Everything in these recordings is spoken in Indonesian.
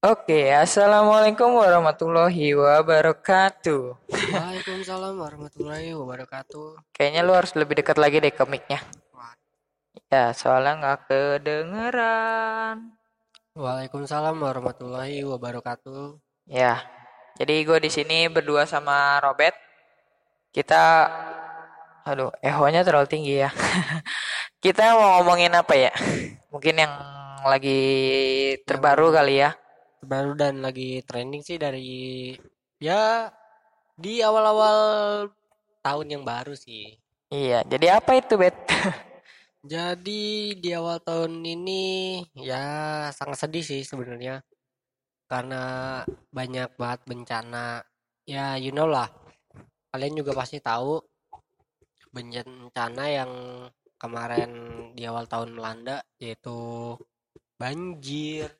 Oke, assalamualaikum warahmatullahi wabarakatuh. Waalaikumsalam warahmatullahi wabarakatuh. Kayaknya lu harus lebih dekat lagi deh ke mic-nya. Ya, soalnya nggak kedengeran. Waalaikumsalam warahmatullahi wabarakatuh. Ya, jadi gue di sini berdua sama Robert. Kita, aduh, ehonya terlalu tinggi ya. Kita mau ngomongin apa ya? Mungkin yang lagi terbaru kali ya. Baru dan lagi trending sih dari ya di awal-awal tahun yang baru sih. Iya, jadi apa itu, Bet? Jadi di awal tahun ini ya sangat sedih sih sebenarnya. Karena banyak banget bencana. Ya you know lah. Kalian juga pasti tahu bencana yang kemarin di awal tahun melanda yaitu banjir.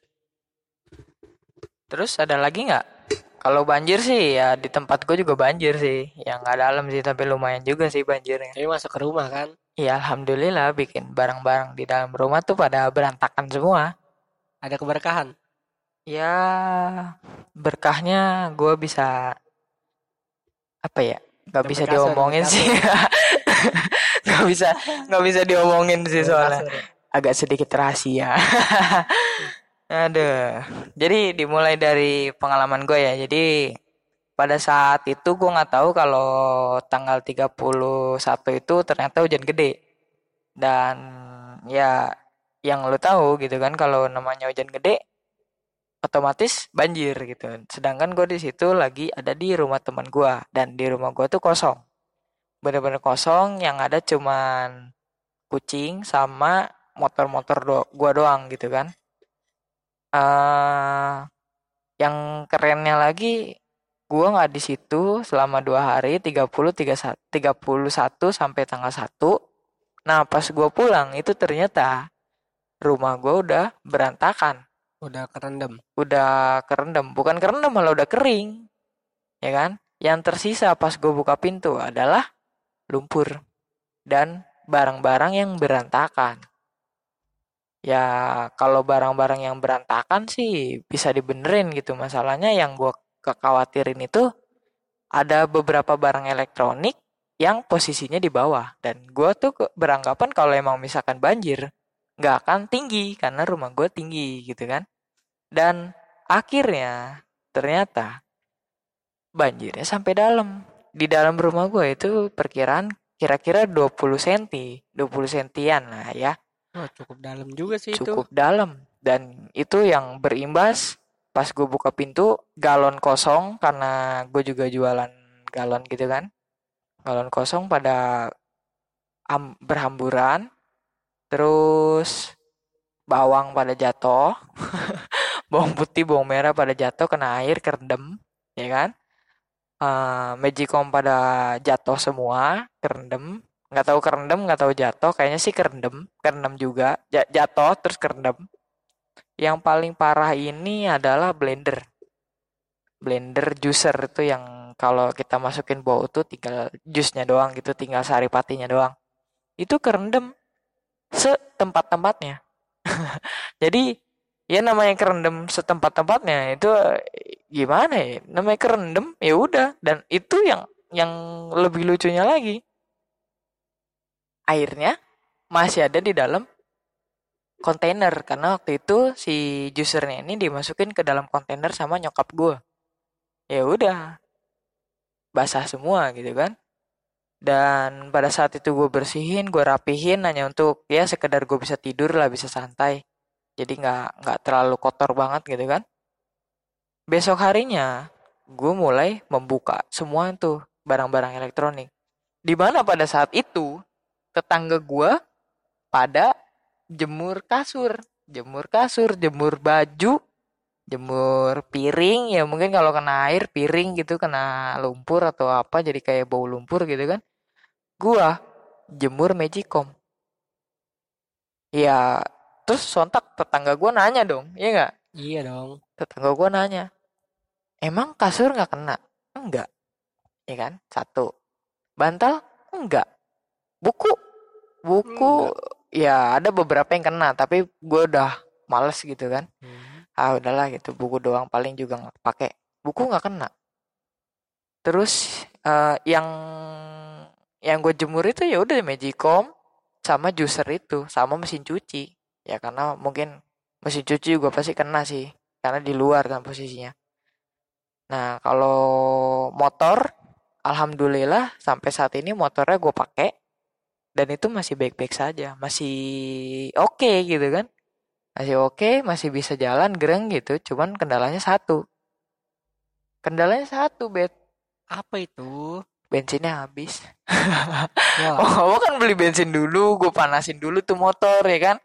Terus ada lagi nggak? Kalau banjir sih ya di tempat gue juga banjir sih. Yang nggak dalam sih tapi lumayan juga sih banjirnya. Tapi masuk ke rumah kan? Iya alhamdulillah bikin barang-barang di dalam rumah tuh pada berantakan semua. Ada keberkahan. Ya berkahnya gue bisa apa ya? Gak bisa diomongin sih. Gak bisa nggak bisa diomongin sih soalnya. Agak sedikit rahasia. Aduh. Jadi dimulai dari pengalaman gue ya. Jadi pada saat itu gue nggak tahu kalau tanggal 31 itu ternyata hujan gede. Dan ya yang lu tahu gitu kan kalau namanya hujan gede otomatis banjir gitu. Sedangkan gue di situ lagi ada di rumah teman gue dan di rumah gue tuh kosong. Bener-bener kosong yang ada cuman kucing sama motor-motor do gua doang gitu kan. Eh yang kerennya lagi gua nggak di situ selama dua hari 30 31 31 sampai tanggal 1. Nah, pas gua pulang itu ternyata rumah gua udah berantakan, Udah kerendam. udah kerendam, bukan kerendam malah udah kering. Ya kan? Yang tersisa pas gua buka pintu adalah lumpur dan barang-barang yang berantakan. Ya, kalau barang-barang yang berantakan sih bisa dibenerin gitu. Masalahnya yang gue kekhawatirin itu ada beberapa barang elektronik yang posisinya di bawah. Dan gue tuh beranggapan kalau emang misalkan banjir, nggak akan tinggi karena rumah gue tinggi gitu kan. Dan akhirnya ternyata banjirnya sampai dalam. Di dalam rumah gue itu perkiraan kira-kira 20 cm, 20 sentian lah ya Wah, cukup dalam juga sih itu. cukup dalam. Dan itu yang berimbas pas gue buka pintu galon kosong karena gue juga jualan galon gitu kan. Galon kosong pada am- berhamburan terus bawang pada jatuh bawang putih bawang merah pada jatuh kena air kerendam ya kan? Eh, magicom pada jatuh semua kerendam nggak tahu kerendam nggak tahu jatuh. Kayaknya sih kerendam. Kerendam juga. Ja- jatuh terus kerendam. Yang paling parah ini adalah blender. Blender juicer itu yang kalau kita masukin bau tuh tinggal jusnya doang gitu tinggal sari patinya doang. Itu kerendam setempat-tempatnya. Jadi ya namanya kerendam setempat-tempatnya itu eh, gimana ya? Namanya kerendam ya udah. Dan itu yang yang lebih lucunya lagi airnya masih ada di dalam kontainer. Karena waktu itu si juicernya ini dimasukin ke dalam kontainer sama nyokap gue ya udah basah semua gitu kan. Dan pada saat itu gue bersihin gue rapihin hanya untuk ya sekedar gue bisa tidur lah bisa santai. Jadi nggak nggak terlalu kotor banget gitu kan. Besok harinya gue mulai membuka semua tuh barang-barang elektronik. Di mana pada saat itu tetangga gue pada jemur kasur, jemur kasur, jemur baju, jemur piring ya mungkin kalau kena air piring gitu kena lumpur atau apa jadi kayak bau lumpur gitu kan. Gua jemur magicom. Ya terus sontak tetangga gua nanya dong, ya nggak? Iya dong. Tetangga gua nanya, emang kasur nggak kena? Enggak, ya kan? Satu. Bantal? Enggak. Buku? Buku ya. ada beberapa yang kena tapi gue udah males gitu kan. Hmm. ah udahlah gitu buku doang paling juga nggak pakai buku nggak kena. Terus eh, yang yang gue jemur itu ya udah magicom sama juicer itu sama mesin cuci. Ya karena mungkin mesin cuci juga pasti kena sih karena di luar kan posisinya. Nah kalau motor alhamdulillah sampai saat ini motornya gue pakai dan itu masih baik-baik saja masih oke gitu kan. Masih oke masih bisa jalan gereng gitu cuman kendalanya satu. Kendalanya satu bet Apa itu? bensinnya habis. Wah, oh kan beli bensin dulu gue panasin dulu tuh motor ya kan?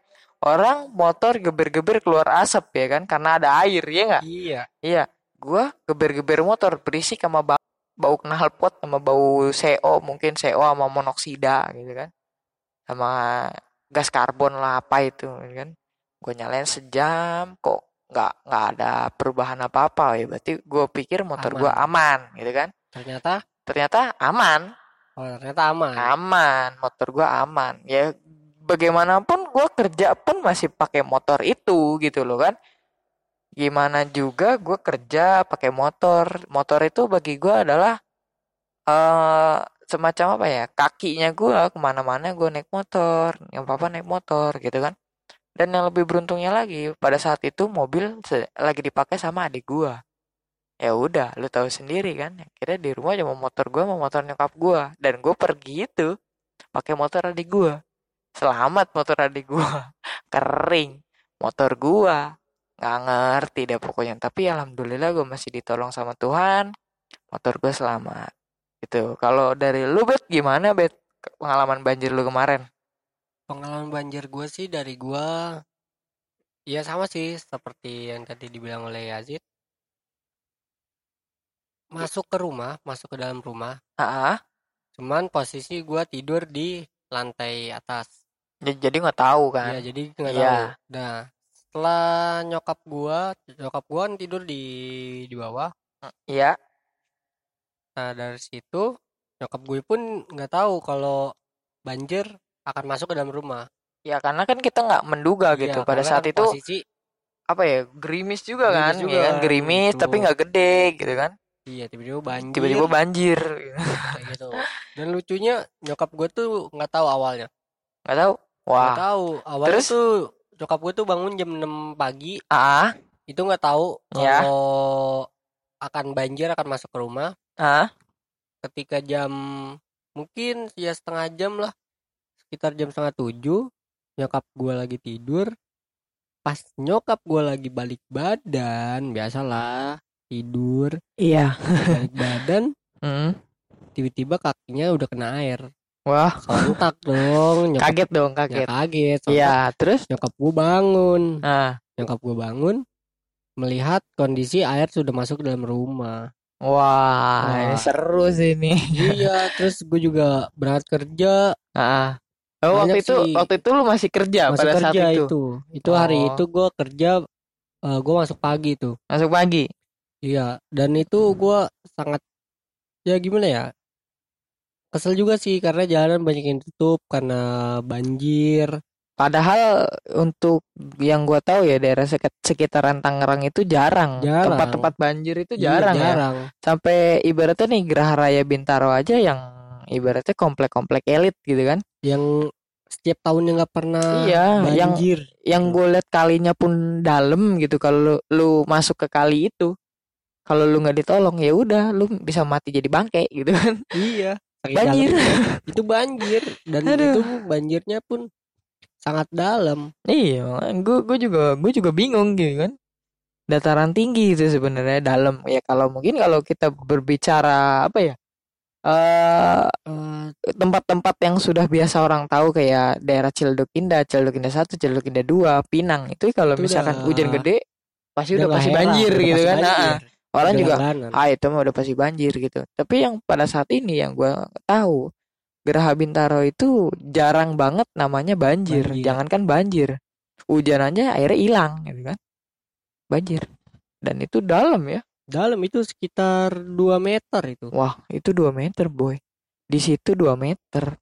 Orang motor geber-geber keluar asap ya kan? Karena ada air ya nggak? Iya. iya. Gue geber-geber motor berisik sama bau bau knalpot sama bau CO mungkin CO sama monoksida gitu kan sama gas karbon lah apa itu ya kan? Gue nyalain sejam kok nggak nggak ada perubahan apa apa ya. Berarti gue pikir motor gue aman gitu kan? Ternyata, ternyata aman. Oh ternyata aman. aman motor gua aman. Ya bagaimanapun gua kerja pun masih pakai motor itu gitu loh kan? Gimana juga gua kerja pakai motor. Motor itu bagi gua adalah eh semacam apa ya kakinya gua ke mana-mana gua naik motor yang papa naik motor gitu kan. Dan yang lebih beruntungnya lagi pada saat itu mobil lagi dipakai sama adik gua. Ya udah lu tahu sendiri kan kira di rumah cuma motor gua sama motor nyokap gua. Dan gue pergi itu pakai motor adik gua. Selamat motor adik gua. Kering. Motor gua. Nggak ngerti deh pokoknya. Tapi alhamdulillah gue masih ditolong sama Tuhan. Motor gue selamat itu kalau dari lu bet gimana bet pengalaman banjir lu kemarin Pengalaman banjir gue sih dari gue, ya sama sih seperti yang tadi dibilang oleh Yazid. Masuk ke rumah, masuk ke dalam rumah. ah Cuman posisi gue tidur di lantai atas. jadi nggak tahu kan Iya, jadi nggak Iya. tahu. Nah, setelah nyokap gua, nyokap gua kan tidur di di bawah. iya Nah, dari situ nyokap gue pun nggak tahu kalau banjir akan masuk ke dalam rumah. ya karena kan kita nggak menduga gitu Iya, pada saat kan itu posisi apa ya gerimis juga Gerimis kan juga, ya kan gerimis gitu. tapi nggak gede gitu kan iya tiba-tiba banjir tiba-tiba banjir gitu. Dan lucunya nyokap gue tuh nggak tahu awalnya. nggak tahu Nggak wah tahu. Awalnya Terus? tuh nyokap gue tuh bangun jam 6 pagi. ah Itu nggak tahu Ya. kalau akan banjir akan masuk ke rumah. Ah ketika jam mungkin ya setengah jam lah. Sekitar jam setengah tujuh nyokap gue lagi tidur. Pas nyokap gue lagi balik badan biasalah tidur. Iya. Balik badan Hmm. tiba-tiba kakinya udah kena air. Wah. Sontak dong nyokap kaget dong ya kaget. kaget sontak. Iya terus? Nyokap gue bangun. Ah. Nyokap gue bangun melihat kondisi air sudah masuk dalam rumah wah ini Wah. seru sih ini. Iya terus gue juga berangkat kerja. Ah oh, waktu itu sih. waktu itu lu masih kerja masih pada saat kerja itu, itu. Itu hari Oh. itu gue kerja gue masuk pagi tuh. Masuk pagi? Iya dan itu gue sangat ya gimana ya kesel juga sih karena jalanan banyak yang tutup karena banjir padahal untuk yang gua tahu ya daerah sek- sekitaran Tangerang itu jarang. Jarang. tempat-tempat banjir itu Iya, jarang ya. jarang. Sampai ibaratnya nih Geraha Raya Bintaro aja yang ibaratnya komplek-komplek elit gitu kan. Yang setiap tahunnya nggak pernah Iya, yang- banjir. yang gue lihat kalinya pun dalam gitu. Kalau lu, lu masuk ke kali itu kalau lu nggak ditolong ya udah lu bisa mati jadi bangke gitu kan. Iya. Banjir. Itu banjir. Dan Aduh. itu banjirnya pun sangat dalam iya gue gue juga gue juga bingung gitu kan dataran tinggi itu sebenarnya dalam ya kalau mungkin kalau kita berbicara apa ya eh Eh, tempat-tempat yang sudah biasa orang tahu kayak daerah Ciledug Indah, Ciledug Indah 1, Ciledug Indah 2, Pinang itu kalau Itu misalkan udah- hujan gede pasti udah, nggak pasti banjir udah gitu pasti kan. banjir. Nah, orang Udah juga ah itu mah udah pasti banjir gitu. Tapi yang pada saat ini yang gua tahu Geraha Bintaro itu jarang banget namanya banjir. Banjir. Jangankan banjir. Hujan aja airnya hilang gitu kan. Banjir. Dan itu dalam ya. dalam itu sekitar 2 meter itu Wah, itu 2 meter, boy. Di situ 2 meter.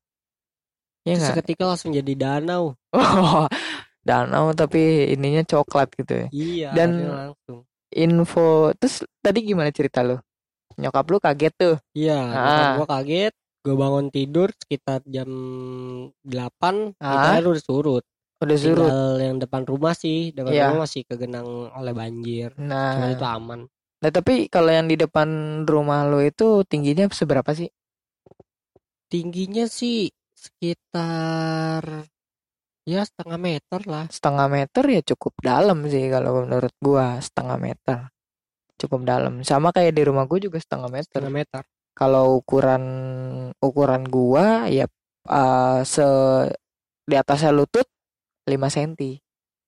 Ya Terus nggak? seketika langsung jadi danau danau tapi ininya coklat gitu ya iya Dan- langsung info terus tadi gimana cerita lu nyokap lu kaget tuh iya Ah. nyokap gua kaget gue bangun tidur sekitar jam 8 itu Ah. air udah surut. Udah surut. Tinggal yang depan rumah sih depan Iya. rumah masih kegenang oleh banjir. Nah. Itu aman. Nah tapi kalau yang di depan rumah lu itu tingginya seberapa sih? Tingginya sih sekitar ya setengah meter lah. Setengah meter ya cukup dalam sih kalau menurut gua setengah meter. Cukup dalam. Sama kayak di rumah gua juga setengah meter. Setengah meter kalau ukuran ukuran gua ya eh, se di atasnya lutut 5 cm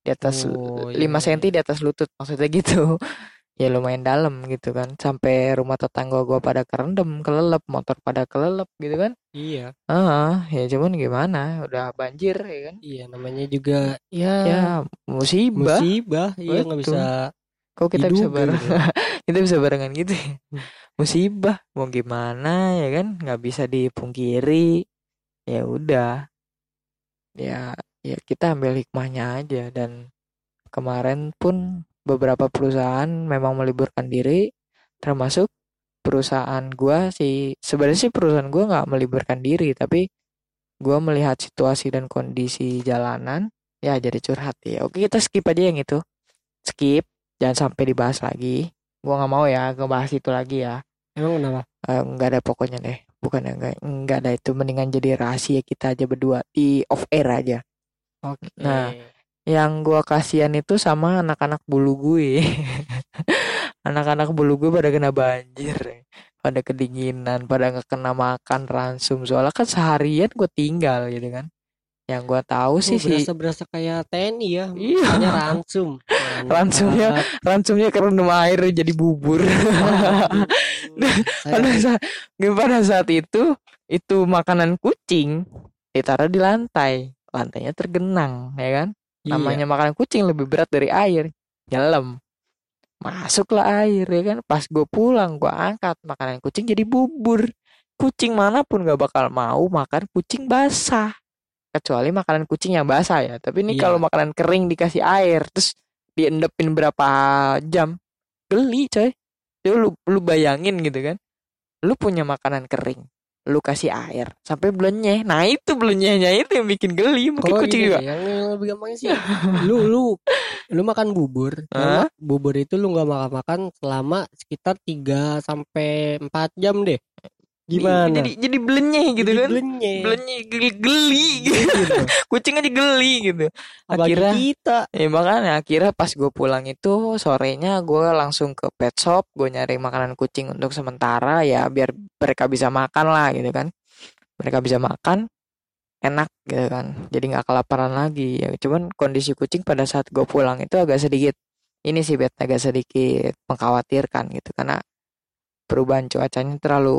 di atas Oh, 5 iya, cm di atas lutut maksudnya gitu. Ya lumayan dalam gitu kan. Sampai rumah tetangga gua pada kerendam kelelep motor pada kelelep gitu kan. Iya. Ah ya cuman gimana udah banjir ya kan. Iya namanya juga ya, ya musibah. musibah. Iya nggak bisa kok kita bisa diduga bareng? gitu. kita bisa barengan gitu ya? Musibah mau gimana ya kan? Nggak bisa dipungkiri. Ya udah. Ya ya kita ambil hikmahnya aja. Dan kemarin pun beberapa perusahaan memang meliburkan diri. Termasuk perusahaan gua sih sebenarnya sih perusahaan gua nggak meliburkan diri. Tapi gua melihat situasi dan kondisi jalanan ya jadi curhat ya. Oke kita skip aja yang itu. Skip jangan sampai dibahas lagi. Gua nggak mau ya ngebahas itu lagi ya. Emang kenapa? Eh, nggak ada pokoknya deh. Bukan ya nggak ada itu. Mendingan jadi rahasia kita aja berdua. Di off air aja. Oke. Nah, yang gua kasihan itu sama anak-anak bulu gue anak-anak bulu gue pada kena banjir pada kedinginan pada nggak kena makan ransum. Soalnya kan seharian gue tinggal gitu kan yang gua tahu sih sih berasa berasa kayak TNI ya. Iya. makanya ransum. Ransumnya ransumnya kerendam air jadi bubur. Pada saat pada saat itu itu makanan kucing ditaruh di lantai. Lantainya tergenang ya kan? Iya. namanya makanan kucing lebih berat dari air. Nyelam. Masuklah air ya kan? Pas gue pulang gue angkat makanan kucing jadi bubur. Kucing mana pun gak bakal mau makan kucing basah kecuali makanan kucing yang basah ya. Tapi ini Iya. kalau makanan kering dikasih air terus diendepin berapa jam geli coy. Coba lu lu bayangin gitu kan. Lu punya makanan kering lu kasih air sampai belenyeh nah itu belenyehnya itu yang bikin geli. Mungkin Kalau kucing gini juga. yang lebih gampangnya sih lu lu lu makan bubur? Selama bubur itu lu nggak makan makan selama sekitar 3 sampai 4 jam deh gimana? jadi jadi belenyeh gitu Jadi kan? belenyeh. belenyeh geli, geli gitu. Gitu. kucing aja geli gitu. Akhirnya- kita. ya makanya akhirnya pas gue pulang itu sorenya gue langsung ke pet shop gue nyari makanan kucing untuk sementara ya biar mereka bisa makan lah gitu kan. Mereka bisa makan enak gitu kan. Jadi nggak kelaparan lagi ya. Cuman kondisi kucing pada saat gue pulang itu agak sedikit ini sih bet agak sedikit mengkhawatirkan gitu. Karena perubahan cuacanya terlalu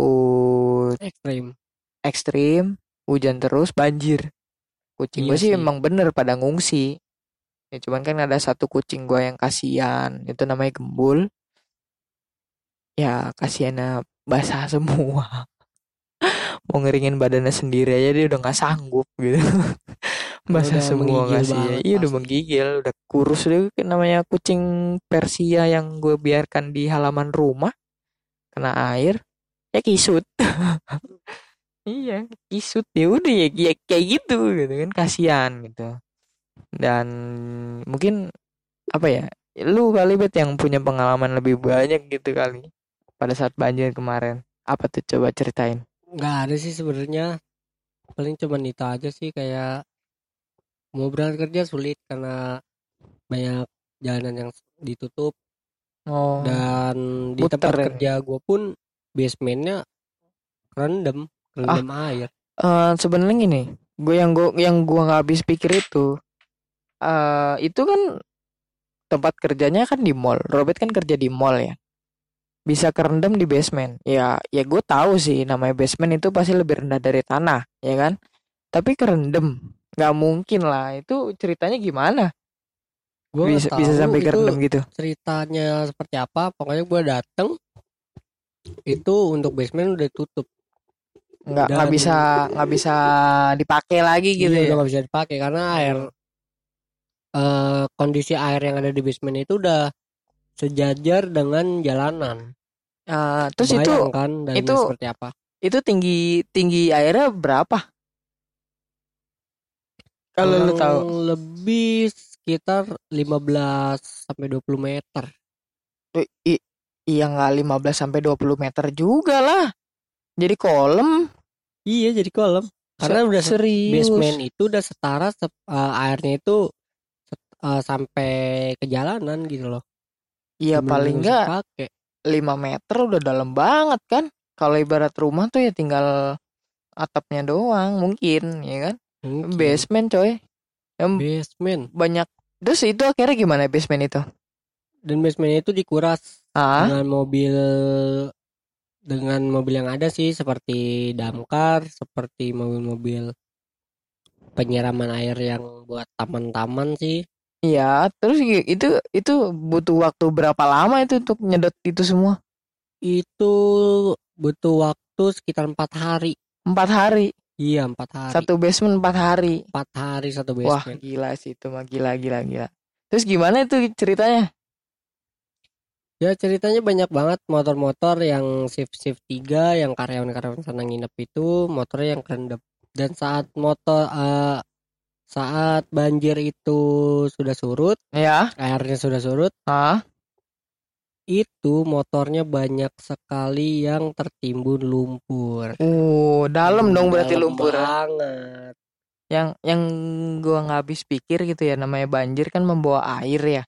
ekstrim. ekstrim hujan terus banjir. Kucing Iya gue sih sih. emang bener pada ngungsi. Ya cuman kan ada satu kucing gue yang kasihan itu namanya gembul. Ya kasihannya basah semua. Mau ngeringin badannya sendiri aja dia udah nggak sanggup gitu. Basah semua banget iya udah menggigil udah kurus. Deh namanya kucing Persia yang gue biarkan di halaman rumah kena air ya kisut. Iya. Kisut ya udah ya, ya kayak gitu gitu kan kasihan gitu. Dan mungkin apa ya lu kali bet yang punya pengalaman lebih banyak gitu kali pada saat banjir kemarin. Apa tuh coba ceritain? Nggak ada sih sebenarnya. Paling cuman itu aja sih kayak mau berangkat kerja sulit karena banyak jalanan yang ditutup oh. Dan di Muter tempat ya? kerja gue pun basementnya rendem rendem air. Eh, sebenarnya gini gue yang gue yang gue nggak habis pikir itu eh itu kan tempat kerjanya kan di mall. Robert kan kerja di mall ya. Bisa kerendam di basement. Ya ya gue tahu sih namanya basement itu pasti lebih rendah dari tanah ya kan? Tapi kerendam nggak mungkin lah. Itu ceritanya gimana gue bisa bisa sampai kerendam gitu ceritanya seperti apa pokoknya gue dateng itu untuk basement udah tutup nggak nggak bisa nggak bisa dipakai lagi gitu Iya, ya nggak bisa dipakai karena air eh, kondisi air yang ada di basement itu udah sejajar dengan jalanan. Ah, terus itu Kebayang kan itu- seperti apa? itu tinggi tinggi airnya berapa? Kalau lu tahu. lebih sekitar 15 sampai 20 meter. I- iya nggak 15 sampai 20 meter juga lah. Jadi kolam. Iya, jadi kolam. Karena Se- udah se- serius. basement itu udah setara sep- eh, airnya itu eh, sampai ke jalanan gitu loh. Iya Bener-bener paling bisa nggak pakai. 5 meter udah dalam banget kan. Kalau ibarat rumah tuh ya tinggal atapnya doang mungkin ya kan. Mungkin. Basement coy. Yang Basement. banyak. Terus itu akhirnya gimana basement itu? Dan basement itu dikuras Ah, dengan mobil dengan mobil yang ada sih seperti damkar, seperti mobil-mobil penyiraman air yang buat taman-taman sih. iya. Terus itu itu butuh waktu berapa lama itu untuk nyedot itu semua? Itu butuh waktu sekitar empat hari. Empat hari. Iya empat hari. Satu basement empat hari. Empat hari satu Wah basement. gila sih itu mah gila gila gila. Terus gimana itu ceritanya? Ya ceritanya banyak banget motor-motor yang shift shift 3 yang karyawan-karyawan sana nginep itu motornya yang kerendam. Dan saat motor eh, saat banjir itu sudah surut, Ya, airnya sudah surut, ah, itu motornya banyak sekali yang tertimbun lumpur. uh, dalam dong berarti Dalam lumpur. banget. Yang yang gua nggak habis pikir gitu ya namanya banjir kan membawa air ya,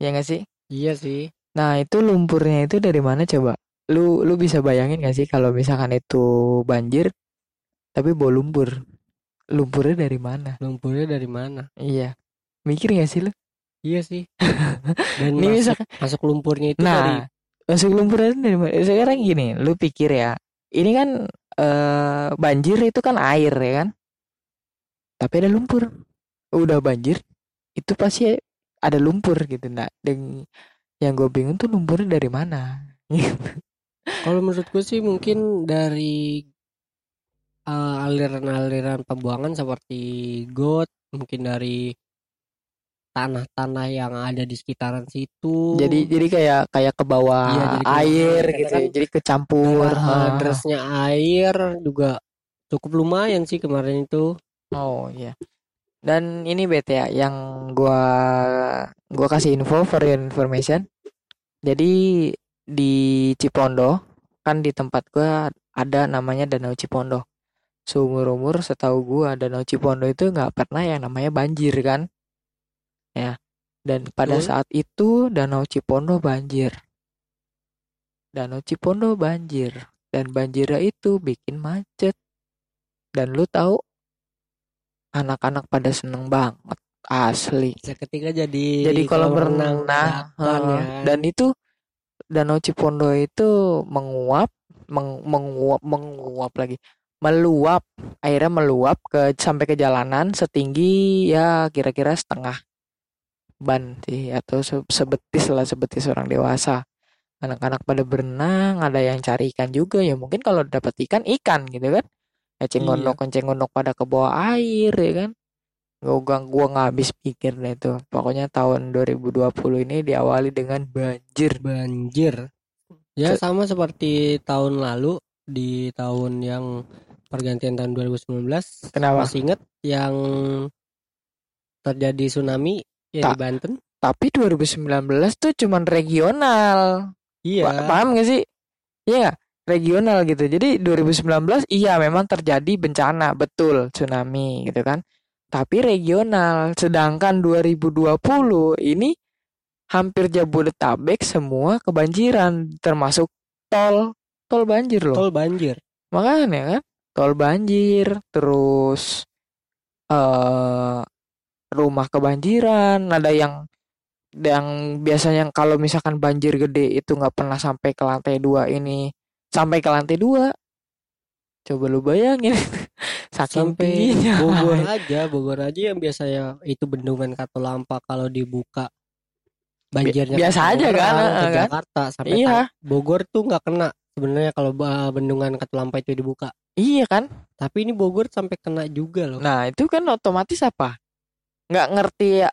ya nggak sih? Iya sih. Nah itu lumpurnya itu dari mana coba? Lu lu bisa bayangin gak sih kalau misalkan itu banjir, tapi bawa lumpur, lumpurnya dari mana? Lumpurnya dari mana? Iya, mikir gak sih lu? Iya sih. Dan Ini masuk, misalkan masuk lumpurnya itu dari Nah, masuk lumpur itu dari mana? Sekarang gini, lu pikir ya, ini kan eh, banjir itu kan air ya kan, tapi ada lumpur. Udah banjir, itu pasti ada lumpur gitu. Nah, dan yang gue bingung tuh lumpurnya dari mana? Kalau menurut gue sih mungkin dari eh, aliran-aliran pembuangan seperti got, mungkin dari tanah-tanah yang ada di sekitaran situ. Jadi jadi kayak kayak ke bawah Iya, jadi kayak air karena gitu, kan ya. jadi kecampur. Derasnya air juga cukup lumayan sih kemarin itu. Oh iya. Dan ini bete ya, yang gua gua kasih info for your information. Jadi di Cipondo kan di tempat gua ada namanya Danau Cipondo. Seumur umur setahu gua Danau Cipondo itu nggak pernah yang namanya banjir kan, ya. Dan pada Betul. saat itu Danau Cipondo banjir. Danau Cipondo banjir dan banjirnya itu bikin macet. Dan lu tahu anak-anak pada seneng banget asli Seketika jadi jadi kolam renang nah heeh. ya. dan itu Danau Cipondo itu menguap meng- menguap menguap lagi meluap airnya meluap ke sampai ke jalanan setinggi ya kira-kira setengah ban sih atau se- sebetis lah sebetis orang dewasa. Anak-anak pada berenang ada yang cari ikan juga. Ya mungkin kalau dapat ikan ikan gitu kan. Ya cengondok cengondok pada ke bawah air ya kan. Gua gua, gua nggak habis pikir deh itu. Pokoknya tahun 2020 ini diawali dengan banjir. Banjir. Ya Se- sama seperti tahun lalu di tahun yang pergantian tahun 2019 Kenapa? masih inget yang terjadi tsunami ya Tak. di Banten. tapi 2019 tuh cuman regional. Iya. Pa- paham gak sih? Iya regional gitu. Jadi 2019 iya memang terjadi bencana. Betul tsunami gitu kan. Tapi regional. Sedangkan 2020 ini hampir Jabodetabek semua kebanjiran. Termasuk tol. Tol banjir loh. Tol banjir. Makanya kan? Tol banjir terus eh rumah kebanjiran ada yang yang biasanya kalau misalkan banjir gede itu nggak pernah sampai ke lantai dua ini. Sampai ke lantai dua. Coba lu bayangin. Saking sampai tingginya. Bogor aja Bogor aja yang biasanya itu bendungan Katulampa kalau dibuka. Banjirnya biasa aja kan, Tangerang, ke eh, kan? Jakarta sampai Iya. Bogor tuh nggak kena sebenarnya kalau ba- bendungan Katulampa itu dibuka. Iya kan? Tapi ini Bogor sampai kena juga loh. Nah itu kan otomatis apa nggak ngerti ya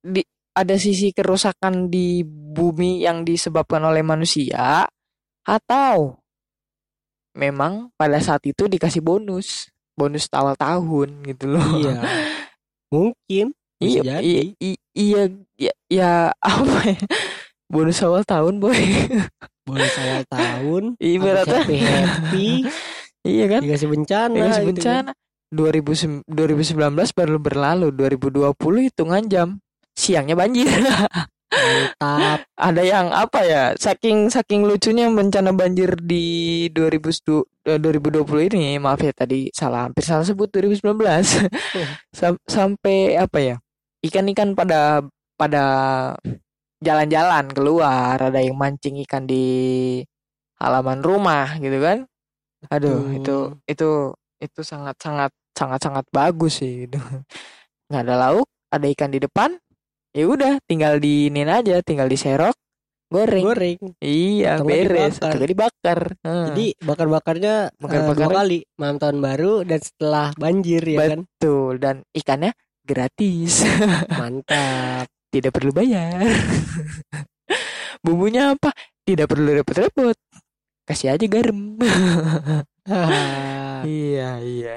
di ada sisi kerusakan di bumi yang disebabkan oleh manusia atau memang pada saat itu dikasih bonus bonus awal tahun gitu loh. Iya. Mungkin iya iya i- iya ya, apa ya? Bonus awal tahun boy. Bonus awal tahun ibaratnya. happy happy iya kan? dikasih bencana dikasih gitu bencana 2000 2019 baru berlalu. 2020 hitungan jam. Siangnya banjir. Mantap. Ada yang apa ya saking saking lucunya bencana banjir di 2000 eh, 2020 ini maaf ya tadi salah hampir salah sebut 2019 Sam- sampai apa ya ikan-ikan pada pada jalan-jalan keluar. Ada yang mancing ikan di halaman rumah gitu kan. Aduh Betul. itu itu itu sangat sangat sangat sangat bagus sih gitu. Nggak ada lauk ada ikan di depan ya udah tinggal diinin aja tinggal diserok goreng. Goreng. Iya Atau beres nggak dibakar. Heeh. jadi bakar bakarnya Bakar-bakarnya- dua kali malam tahun baru dan setelah banjir ya kan? Betul dan ikannya gratis. Mantap. Tidak perlu bayar. Bumbunya apa? Tidak perlu repot-repot. Kasih aja garam. Iya iya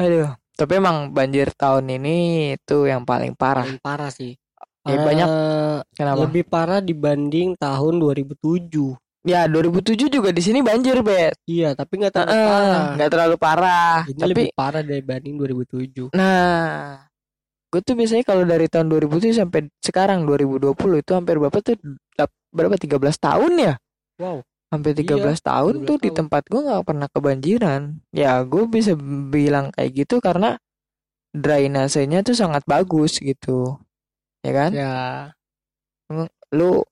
aduh tapi emang banjir tahun ini itu yang paling parah. Paling parah sih. Ya, banyak. Eh, kenapa? lebih parah dibanding tahun 2007 ya 2007 juga di sini banjir bet iya tapi nggak terlalu Heeh, parah. nggak terlalu parah ini tapi lebih parah dibanding 2007 Nah, gue tuh biasanya kalau dari tahun 2007 sampai sekarang 2020 itu hampir berapa tuh? Berapa? 13 tahun ya? wow Hampir 13 tahun 13 tuh di tahun. tempat gue nggak pernah kebanjiran. Ya, gue bisa bilang kayak gitu karena drainasenya tuh sangat bagus gitu. Ya kan? ya Lu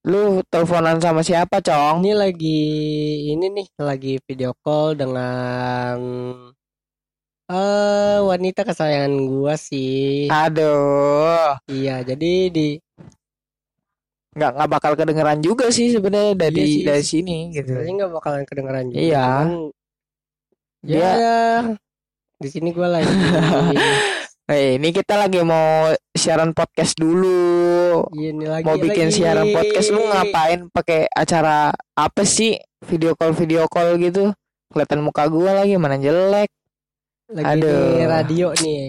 lu teleponan sama siapa, Cong? ini lagi ini nih lagi video call dengan eh wanita kesayangan gua sih Aduh, iya jadi di nggak nggak bakal kedengeran juga sih sebenarnya dari Iya sih, dari sini gitu. sebenarnya nggak bakalan kedengeran juga Iya. cuman Dia ya di sini gua lagi Eh, ini kita lagi mau siaran podcast dulu. Iya, ini lagi Mau bikin lagi. siaran podcast lu ngapain pakai acara apa sih? Video call video call gitu. Kelihatan muka gua lagi mana jelek. lagi Aduh. di radio nih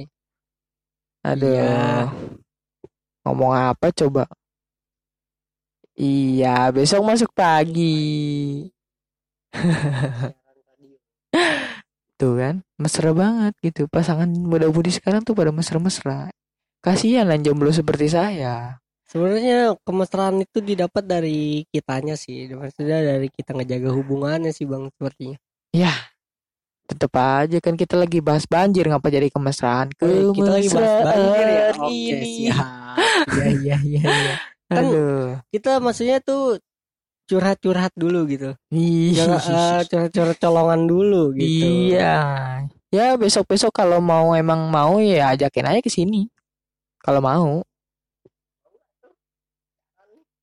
Aduh. Iya. Ngomong apa coba? Iya, besok masuk pagi. Tuh kan, mesra banget gitu. Pasangan muda-mudi sekarang tuh pada mesra-mesra. Kasihan lah jomblo seperti saya. sebenarnya kemesraan itu didapat dari kitanya sih maksudnya dari kita ngejaga hubungannya sih bang sepertinya Tetep aja kan kita lagi bahas banjir ngapa jadi kemesraan? Iya, kita lagi bahas banjir ya Kemesraan oke ini. siap iya iya iya iya. Kan Aduh. kita maksudnya tuh curhat-curhat dulu gitu jangan eh, curhat-curhat colongan dulu gitu Iya. Ya besok-besok kalau mau emang mau ya ajakin aja ke sini. Kalau mau.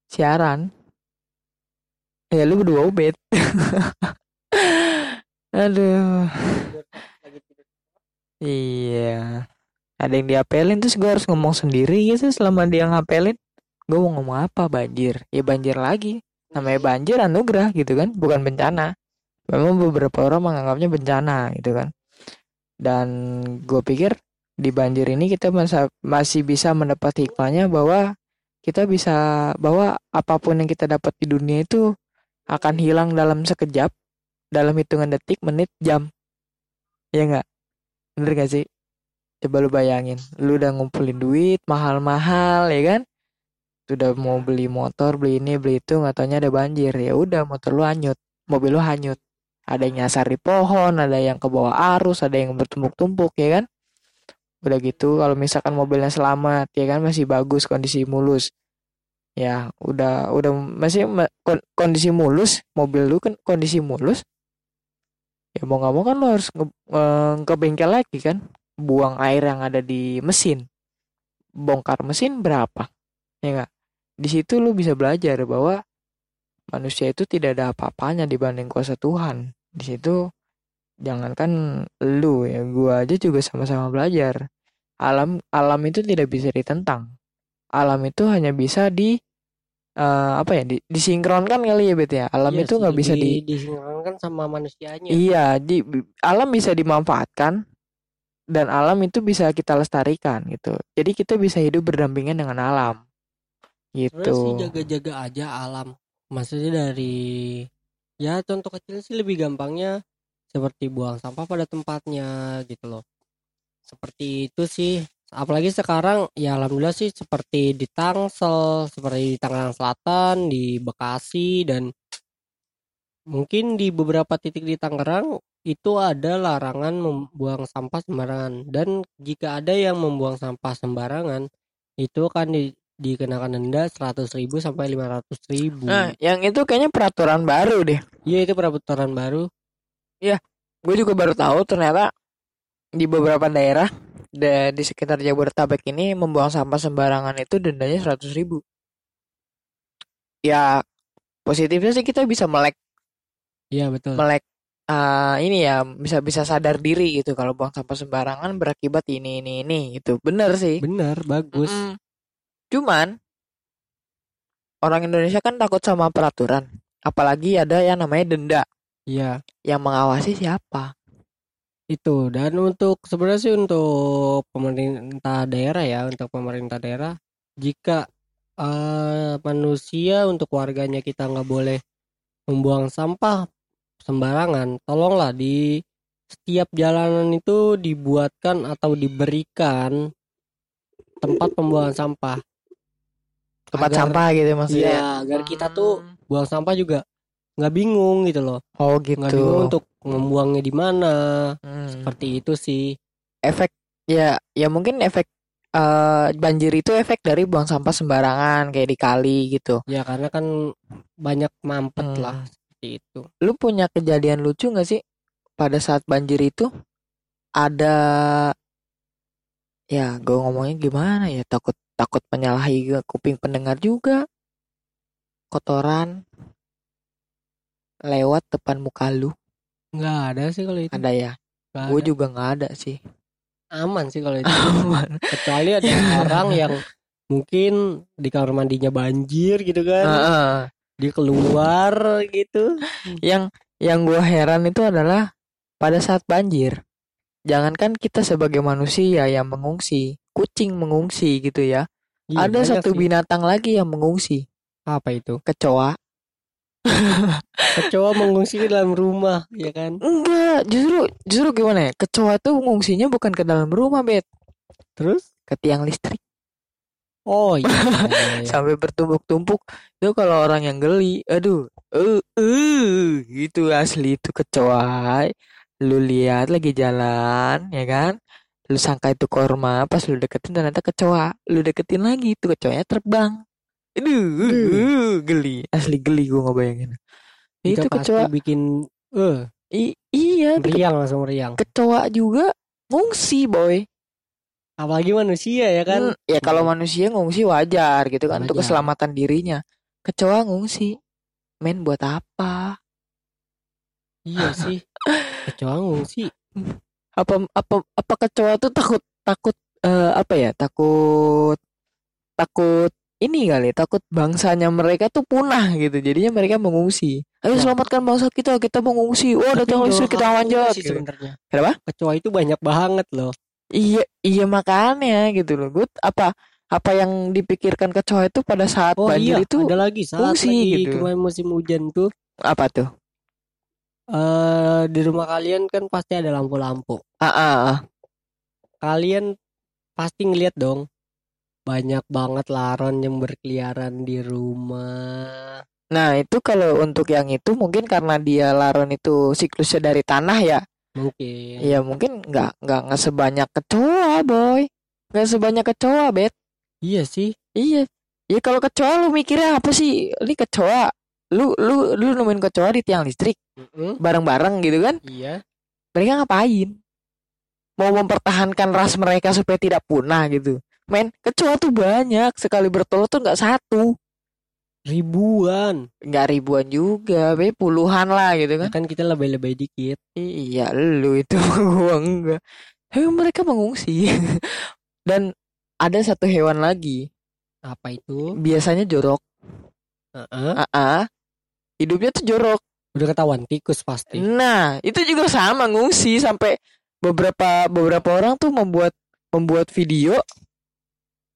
Siaran. Ya lu berdua ubed. Aduh. Iya. Ada yang diapelin terus gue harus ngomong sendiri gitu selama dia ngapelin. Gue mau ngomong apa banjir? Ya banjir lagi. Namanya banjir anugerah gitu kan, bukan bencana. Memang beberapa orang menganggapnya bencana gitu kan. Dan gue pikir di banjir ini kita masa- masih bisa mendapat hikmahnya bahwa kita bisa bahwa apa pun yang kita dapat di dunia itu akan hilang dalam sekejap, dalam hitungan detik, menit, jam. Ya nggak? Bener gak sih? Coba lu bayangin, lu udah ngumpulin duit mahal-mahal ya kan? Sudah mau beli motor, beli ini, beli itu, nggak ada banjir. Ya udah motor lu hanyut, mobil lu hanyut. Ada yang nyasar di pohon, ada yang ke bawah arus, ada yang bertumpuk-tumpuk ya kan? Udah gitu kalau misalkan mobilnya selamat ya kan masih bagus kondisi mulus. Ya, udah udah masih ma- kon- kondisi mulus, mobil lu kan kondisi mulus. Ya mau nggak mau kan lu harus nge, nge- ke bengkel lagi kan, buang air yang ada di mesin. Bongkar mesin berapa? Ya nggak? Di situ lu bisa belajar bahwa manusia itu tidak ada apa-apanya dibanding kuasa Tuhan. Di situ jangankan lu ya, gua aja juga sama-sama belajar. alam alam itu tidak bisa ditentang. Alam itu hanya bisa di eh, apa ya? Di, disinkronkan kali ya Bet ya. Alam Iya itu nggak bisa lebih di disinkronkan sama manusianya. Iya, di alam bisa dimanfaatkan dan alam itu bisa kita lestarikan gitu. Jadi kita bisa hidup berdampingan dengan alam. Sebenarnya sih Gitu. jaga-jaga aja alam. Maksudnya dari ya contoh kecil sih lebih gampangnya seperti buang sampah pada tempatnya gitu loh. Seperti itu sih. Apalagi sekarang ya alhamdulillah sih seperti di Tangsel, seperti di Tangerang Selatan, di Bekasi dan mungkin di beberapa titik di Tangerang itu ada larangan membuang sampah sembarangan dan jika ada yang membuang sampah sembarangan itu akan di- dikenakan denda 100.000 sampai 500.000. Nah, yang itu kayaknya peraturan baru deh. Iya itu peraturan baru. Gue juga baru tahu ternyata di beberapa daerah da- di sekitar Jabodetabek ini membuang sampah sembarangan itu dendanya 100.000 ribu. Ya positifnya sih kita bisa melek Iya betul. melek eh, ini ya bisa bisa sadar diri gitu kalau buang sampah sembarangan berakibat ini ini ini gitu. Bener sih. Bener, bagus. Mm-mm. Cuman orang Indonesia kan takut sama peraturan. Apalagi ada yang namanya denda. Iya, Yang mengawasi siapa? itu. Dan untuk sebenarnya sih untuk pemerintah daerah ya, untuk pemerintah daerah, jika eh, manusia untuk warganya kita nggak boleh membuang sampah sembarangan, tolonglah di setiap jalanan itu dibuatkan atau diberikan tempat pembuangan sampah. Tempat Agar- sampah gitu maksudnya. Iya, agar kita tuh buang sampah juga nggak bingung gitu loh. Oh Nggak bingung gitu. untuk membuangnya di mana. Hmm. Seperti itu sih. Efek ya ya mungkin efek eh, banjir itu efek dari buang sampah sembarangan kayak di kali gitu. Ya karena kan banyak mampet Hmm. lah seperti itu. Lu punya kejadian lucu nggak sih pada saat banjir itu ada ya gue ngomongnya gimana ya takut takut menyalahi kuping pendengar juga kotoran lewat depan muka lu Nggak ada sih kalau itu. ada ya gue juga nggak ada sih Aman sih kalau itu. Kecuali ada orang yang mungkin di kamar mandinya banjir gitu kan. Heeh. Dia keluar gitu. yang yang gue heran itu adalah pada saat banjir jangankan kita sebagai manusia yang mengungsi kucing mengungsi gitu ya Iya, ada satu sih. binatang lagi yang mengungsi Apa itu? kecoa Kecoa mengungsi ke dalam rumah, ya kan? enggak justru justru gimana ya kecoa tuh mengungsinya bukan ke dalam rumah bet Terus? ke tiang listrik Oh iya. iya, iya. sampai bertumpuk-tumpuk itu kalau orang yang geli aduh eh eh gitu asli itu kecoa lu lihat lagi jalan ya kan lu sangka itu korma pas lu deketin ternyata kecoa lu deketin lagi itu kecoanya terbang aduh geli asli geli gua ngebayangin Itu itu kecoa bikin eh i- iya meriang langsung meriang. kecoa juga ngungsi boy Apalagi manusia ya kan? Hmm, ya kalau manusia ngungsi wajar gitu kan untuk Wajar. keselamatan dirinya. Kecoa ngungsi. Men buat apa? Iya sih. Kecoa ngungsi. Apa apa apa kecoa tuh takut takut eh, apa ya? Takut takut ini kali, takut bangsanya mereka tuh punah gitu. Jadinya mereka mengungsi. Ayo Ya. selamatkan bangsa kita, kita mengungsi. Wah, Tapi datang listrik kita ngungsi gitu. sebenarnya. Kenapa? Kecoa itu banyak banget loh. Iya, iya makanya gitu loh. Gue apa apa yang dipikirkan kecoa itu pada saat Oh banjir iya, itu ada lagi saat ngungsi lagi gitu. kemarin musim hujan tuh apa tuh? Eh di rumah kalian kan pasti ada lampu-lampu. Ah, ah, ah. Kalian pasti ngeliat dong banyak banget laron yang berkeliaran di rumah. Nah, itu kalau untuk yang itu mungkin karena dia laron itu siklusnya dari tanah ya. Mungkin. Ya mungkin nggak nggak nggak sebanyak kecoa, boy. Nggak sebanyak kecoa, bet. Iya sih. Iya. Ya kalau kecoa lu mikirnya apa sih? Ini kecoa. Lu lu lu nemuin kecoa di tiang listrik Mm-mm. bareng-bareng gitu kan? Iya. Mereka ngapain? Mau mempertahankan ras mereka supaya tidak punah gitu. Men, kecoa tuh banyak. Sekali bertelur tuh nggak satu. Ribuan. Nggak ribuan juga, be puluhan lah gitu Ya kan. kan kita lebay-lebay dikit. Iya, lu itu gua enggak. Tapi mereka mengungsi. Dan ada satu hewan lagi, Apa itu? biasanya jorok. Heeh. Ah, ah. Hidupnya tuh jorok. Udah ketahuan tikus pasti. Nah, itu juga sama ngungsi sampai beberapa beberapa orang tuh membuat membuat video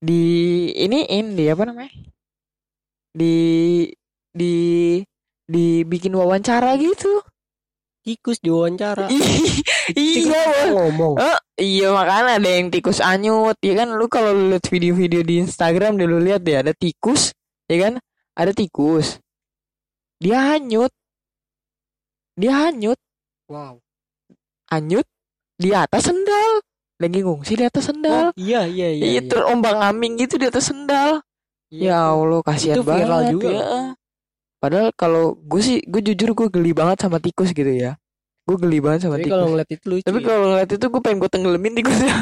di ini di apa namanya? Di di dibikin wawancara gitu. Tikus diwawancara. iya, ngomong. Oh, iya makanya ada yang tikus anyut, ya kan lu kalau lihat video-video di Instagram dulu lihat deh ada tikus, ya kan? Ada tikus. Dia hanyut. Dia hanyut, Wow. hanyut di atas sendal. Lagi ngungsi di atas Oh, sendal. iya iya iya. Iya, terombang-ambing gitu di atas sendal. Iya. Ya Allah, kasihan Itu viral banget juga. ya. Padahal kalau gue sih, gue jujur gue geli banget sama tikus gitu ya. Gue geli banget sama Tapi tikus. kalau ngeliat itu lucu. Tapi ya. kalau ngeliat itu gue pengen gue tenggelamin tikusnya.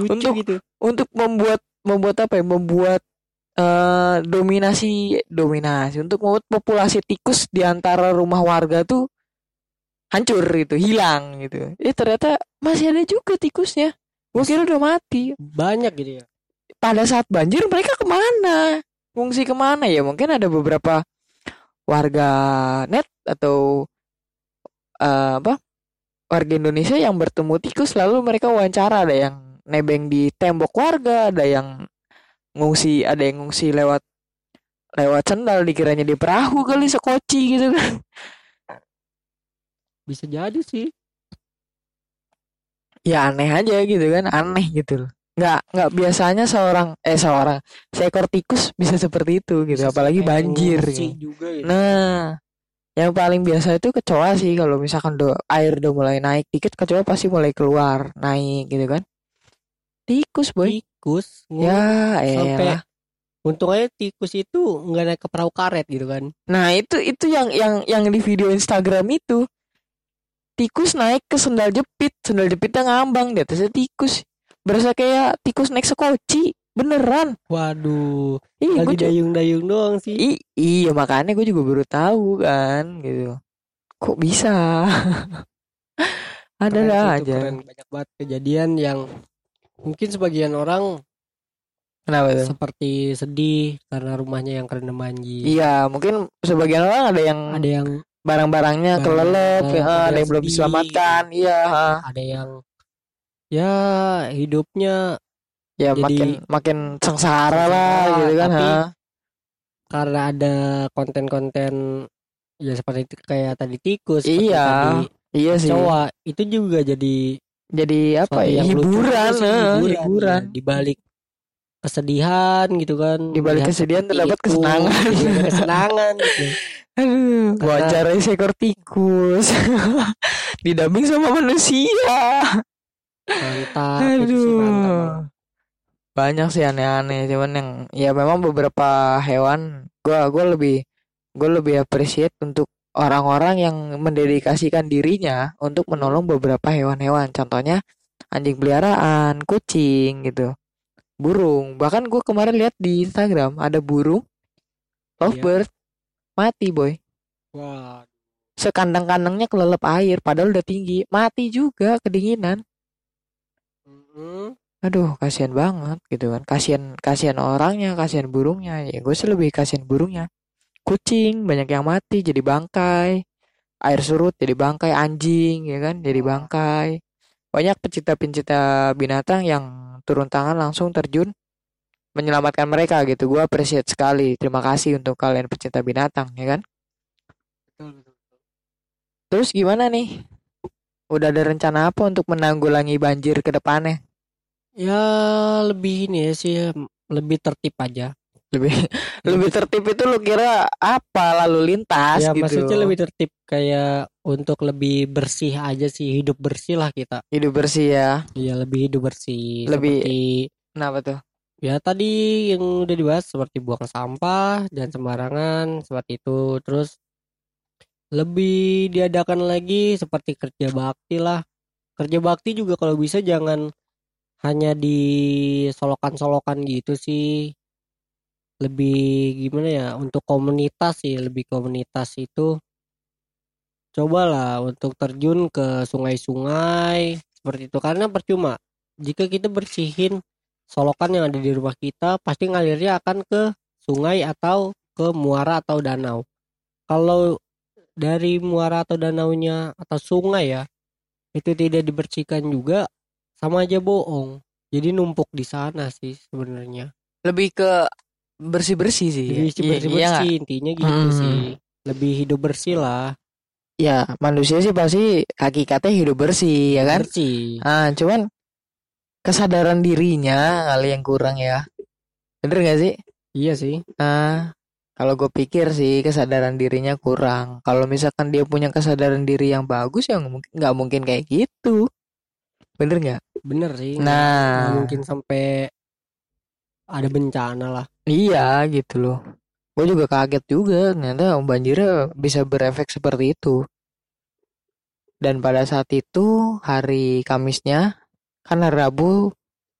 lucu untuk- gitu. untuk membuat membuat apa ya membuat eh, dominasi dominasi. Untuk membuat populasi tikus di antara rumah warga tuh hancur gitu hilang gitu. Eh ternyata masih ada juga tikusnya. Gue kira udah mati. Banyak gitu ya. pada saat banjir mereka ke mana? Fungsi ke mana ya? Mungkin ada beberapa warga net atau eh, apa? Warga Indonesia yang bertemu tikus lalu mereka wawancara. Ada yang nebeng di tembok warga ada yang ngungsi ada yang ngungsi lewat lewat sendal dikiranya di perahu kali sekoci gitu kan Bisa jadi sih. ya aneh aja gitu kan aneh gitu loh nggak nggak biasanya seorang eh seorang seekor tikus bisa seperti itu gitu Bisa apalagi banjir gitu. juga gitu. Nah, yang paling biasa itu kecoa sih kalau misalkan do, air udah mulai naik dikit kecoa pasti mulai keluar naik gitu kan. Tikus boy. Tikus Ya, sampai elah. untung aja tikus itu nggak naik ke perahu karet gitu kan. Nah, itu itu yang yang yang di video Instagram itu. Tikus naik ke sendal jepit, sendal jepitnya ngambang di atasnya tikus. Berasa kayak tikus naik sekoci, beneran. Waduh, Iya, lagi dayung-dayung doang sih. I- iya makanya gue juga baru tahu kan gitu. Kok bisa? Ada lah aja. keren. banyak banget kejadian yang mungkin sebagian orang Kenapa tuh? seperti sedih karena rumahnya yang kerendam banjir. Iya, mungkin sebagian orang ada yang Ada yang barang-barangnya Barang- kelelep, ya, ada ada yang belum diselamatkan. Iya, ada yang ya hidupnya ya Jadi- makin makin sengsara lah gitu kan. tapi- ha. karena ada konten-konten ya seperti itu kayak tadi tikus, Iya, tadi Iya sih. cowok itu juga jadi Jadi apa suatu ya? lucu Hiburan, sih, eh, hiburan, hiburan. ya. di balik kesedihan gitu kan Di balik kesedihan terdapat itu, kesenangan. iya, kesenangan gitu. Aduh, wawancara seekor tikus. Didamping sama manusia. mantap. Aduh. Banyak sih aneh-aneh, cuman yang ya memang beberapa hewan gua gua lebih gua lebih appreciate untuk orang-orang yang mendedikasikan dirinya untuk menolong beberapa hewan-hewan. Contohnya anjing peliharaan, kucing gitu. Burung. Bahkan gua kemarin lihat di Instagram ada burung lovebird mati, boy. wah Sekandang-kandangnya kelelep air padahal udah tinggi, mati juga kedinginan. mm, Aduh, kasihan banget gitu kan. Kasihan kasihan orangnya, kasihan burungnya. Ya gue sih lebih kasihan burungnya. Kucing banyak yang mati jadi bangkai. Air surut jadi bangkai anjing ya kan, jadi bangkai. Banyak pecinta-pecinta binatang yang turun tangan langsung terjun menyelamatkan mereka gitu. Gue appreciate sekali. Terima kasih untuk kalian pecinta binatang ya kan. betul, betul, betul. Terus gimana nih? Udah ada rencana apa untuk menanggulangi banjir ke depannya? ya lebih ini ya sih lebih tertib aja Lebih lebih tertib itu lu kira apa lalu lintas ya gitu. maksudnya lebih tertib kayak untuk lebih bersih aja sih hidup bersih lah kita hidup bersih ya. Iya lebih hidup bersih Lebih- seperti Kenapa tuh? ya tadi yang udah dibahas seperti buang sampah dan sembarangan seperti itu terus lebih diadakan lagi seperti kerja bakti lah kerja bakti juga kalau bisa jangan hanya di solokan-solokan gitu sih lebih gimana ya untuk komunitas sih lebih komunitas itu cobalah untuk terjun ke sungai-sungai seperti itu karena percuma jika kita bersihin solokan yang ada di rumah kita pasti ngalirnya akan ke sungai atau ke muara atau danau. Kalau dari muara atau danaunya atau sungai ya itu tidak dibersihkan juga sama aja bohong. Jadi numpuk di sana sih sebenarnya. Lebih ke bersih-bersih sih. Jadi Iya- iya bersih-bersih nggak? intinya gitu Hmm. sih. Lebih hidup bersih lah. Ya, manusia sih pasti hakikatnya hidup bersih, ya kan? Bersih. Ah, cuman kesadaran dirinya kali yang kurang ya. Bener gak sih? Iya sih. Ah, kalau gue pikir sih kesadaran dirinya kurang. Kalau misalkan dia punya kesadaran diri yang bagus ya nggak mungkin nggak mungkin kayak gitu. Bener nggak? Bener sih. Nah, mungkin sampai ada bencana lah. iya gitu loh. Gue juga kaget juga ternyata banjirnya bisa berefek seperti itu. Dan pada saat itu hari Kamisnya kan hari Rabu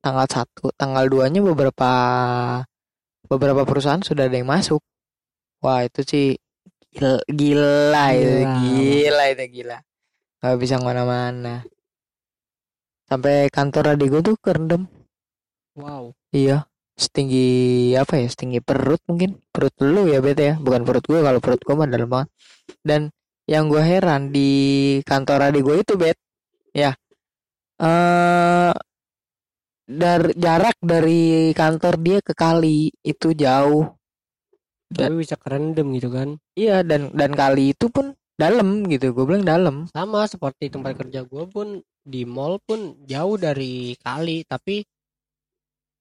tanggal 1, tanggal 2-nya beberapa beberapa perusahaan sudah ada yang masuk. Wah, itu sih gil- gila, itu, Gila. gila itu gila. Gak bisa ke mana-mana. Sampai kantor adik gue tuh kerendam. Wow. Iya, setinggi apa ya? Setinggi perut mungkin. Perut lu ya bete ya, bukan perut gue. Kalau perut gue mah dalam banget. Dan yang gue heran di kantor adik gue itu bet, ya, eh dari jarak dari kantor dia ke kali itu jauh. Dan- Tapi bisa kerendam gitu kan. Iya, dan dan kali itu pun dalam gitu. Gue bilang dalam. Sama seperti tempat kerja gue pun di mall pun jauh dari kali tapi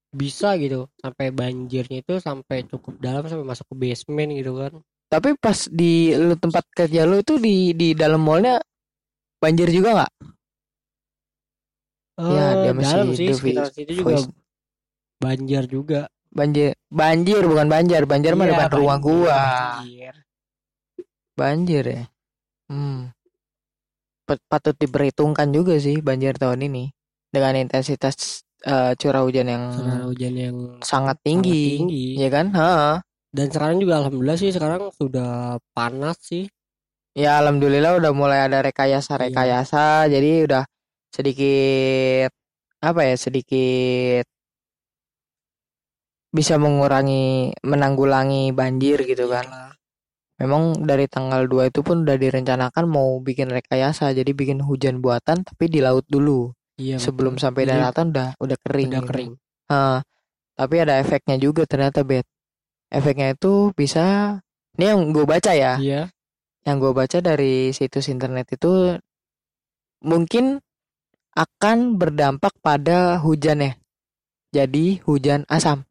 bisa gitu sampai banjirnya itu sampai cukup dalam sampai masuk ke basement gitu kan. Tapi pas di lu tempat kerja lu itu di di dalam mallnya banjir juga nggak? Ya, Eh, dia masih dalam sih sekitar voice- situ juga voice. banjir juga. Banjir, banjir bukan banjir, banjir mah Iya, depan rumah banjir, gua. banjir. Banjir ya. Hmm. Pat- Patut diperhitungkan juga sih banjir tahun ini dengan intensitas eh, curah hujan yang Curah hujan yang sangat sangat tinggi, tinggi. ya kan? Heeh. Dan sekarang juga alhamdulillah sih sekarang sudah panas sih. Ya alhamdulillah udah mulai ada Iya. rekayasa-rekayasa, jadi udah sedikit apa ya sedikit bisa mengurangi menanggulangi banjir gitu kan. Iyalah. Memang dari tanggal 2 itu pun udah direncanakan mau bikin rekayasa, jadi bikin hujan buatan tapi di laut dulu. Iya, Sebelum betul. sampai daratan udah udah kering. udah gitu. kering. Heeh. tapi ada efeknya juga ternyata bet. Efeknya itu bisa ini yang gue baca ya. Iya. Yang gue baca dari situs internet itu mungkin akan berdampak pada hujan ya. Jadi hujan asam.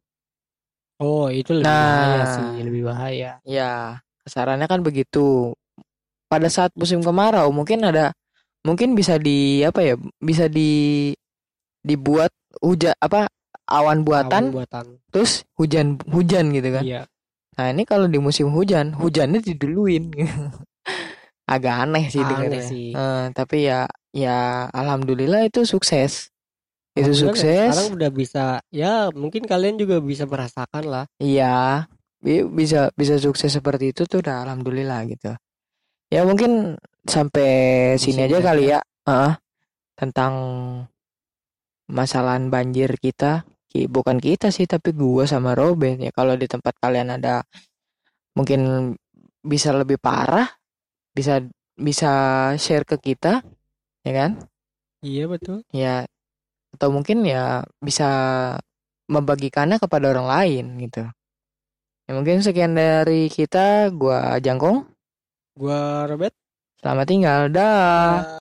Oh, itu lebih Nah. bahaya sih, lebih bahaya. Ya, kesarannya kan begitu. Pada saat musim kemarau mungkin ada mungkin bisa di apa ya? Bisa di dibuat hujan apa awan buatan Awan buatan. terus hujan hujan gitu kan. Iya. Nah, ini kalau di musim hujan, hujannya diduluin. Agak aneh sih Aneh dengarnya. sih. Eh, tapi ya ya alhamdulillah itu sukses. Itu Alhamdulillah sukses. Sekarang udah bisa, ya mungkin kalian juga bisa merasakan lah. Iya, bi- bisa bisa sukses seperti itu tuh udah alhamdulillah gitu. Ya mungkin sampai sini aja kali ya, Heeh. tentang masalahan banjir kita. Ki- Bukan kita sih, tapi gua sama Robin ya. Kalau di tempat kalian ada mungkin bisa lebih parah, bisa bisa share ke kita, ya kan? Iya betul. Ya, atau mungkin ya bisa membagikannya kepada orang lain gitu. Ya mungkin sekian dari kita, gua Jangkong. Gua Robert. Selamat tinggal, dah.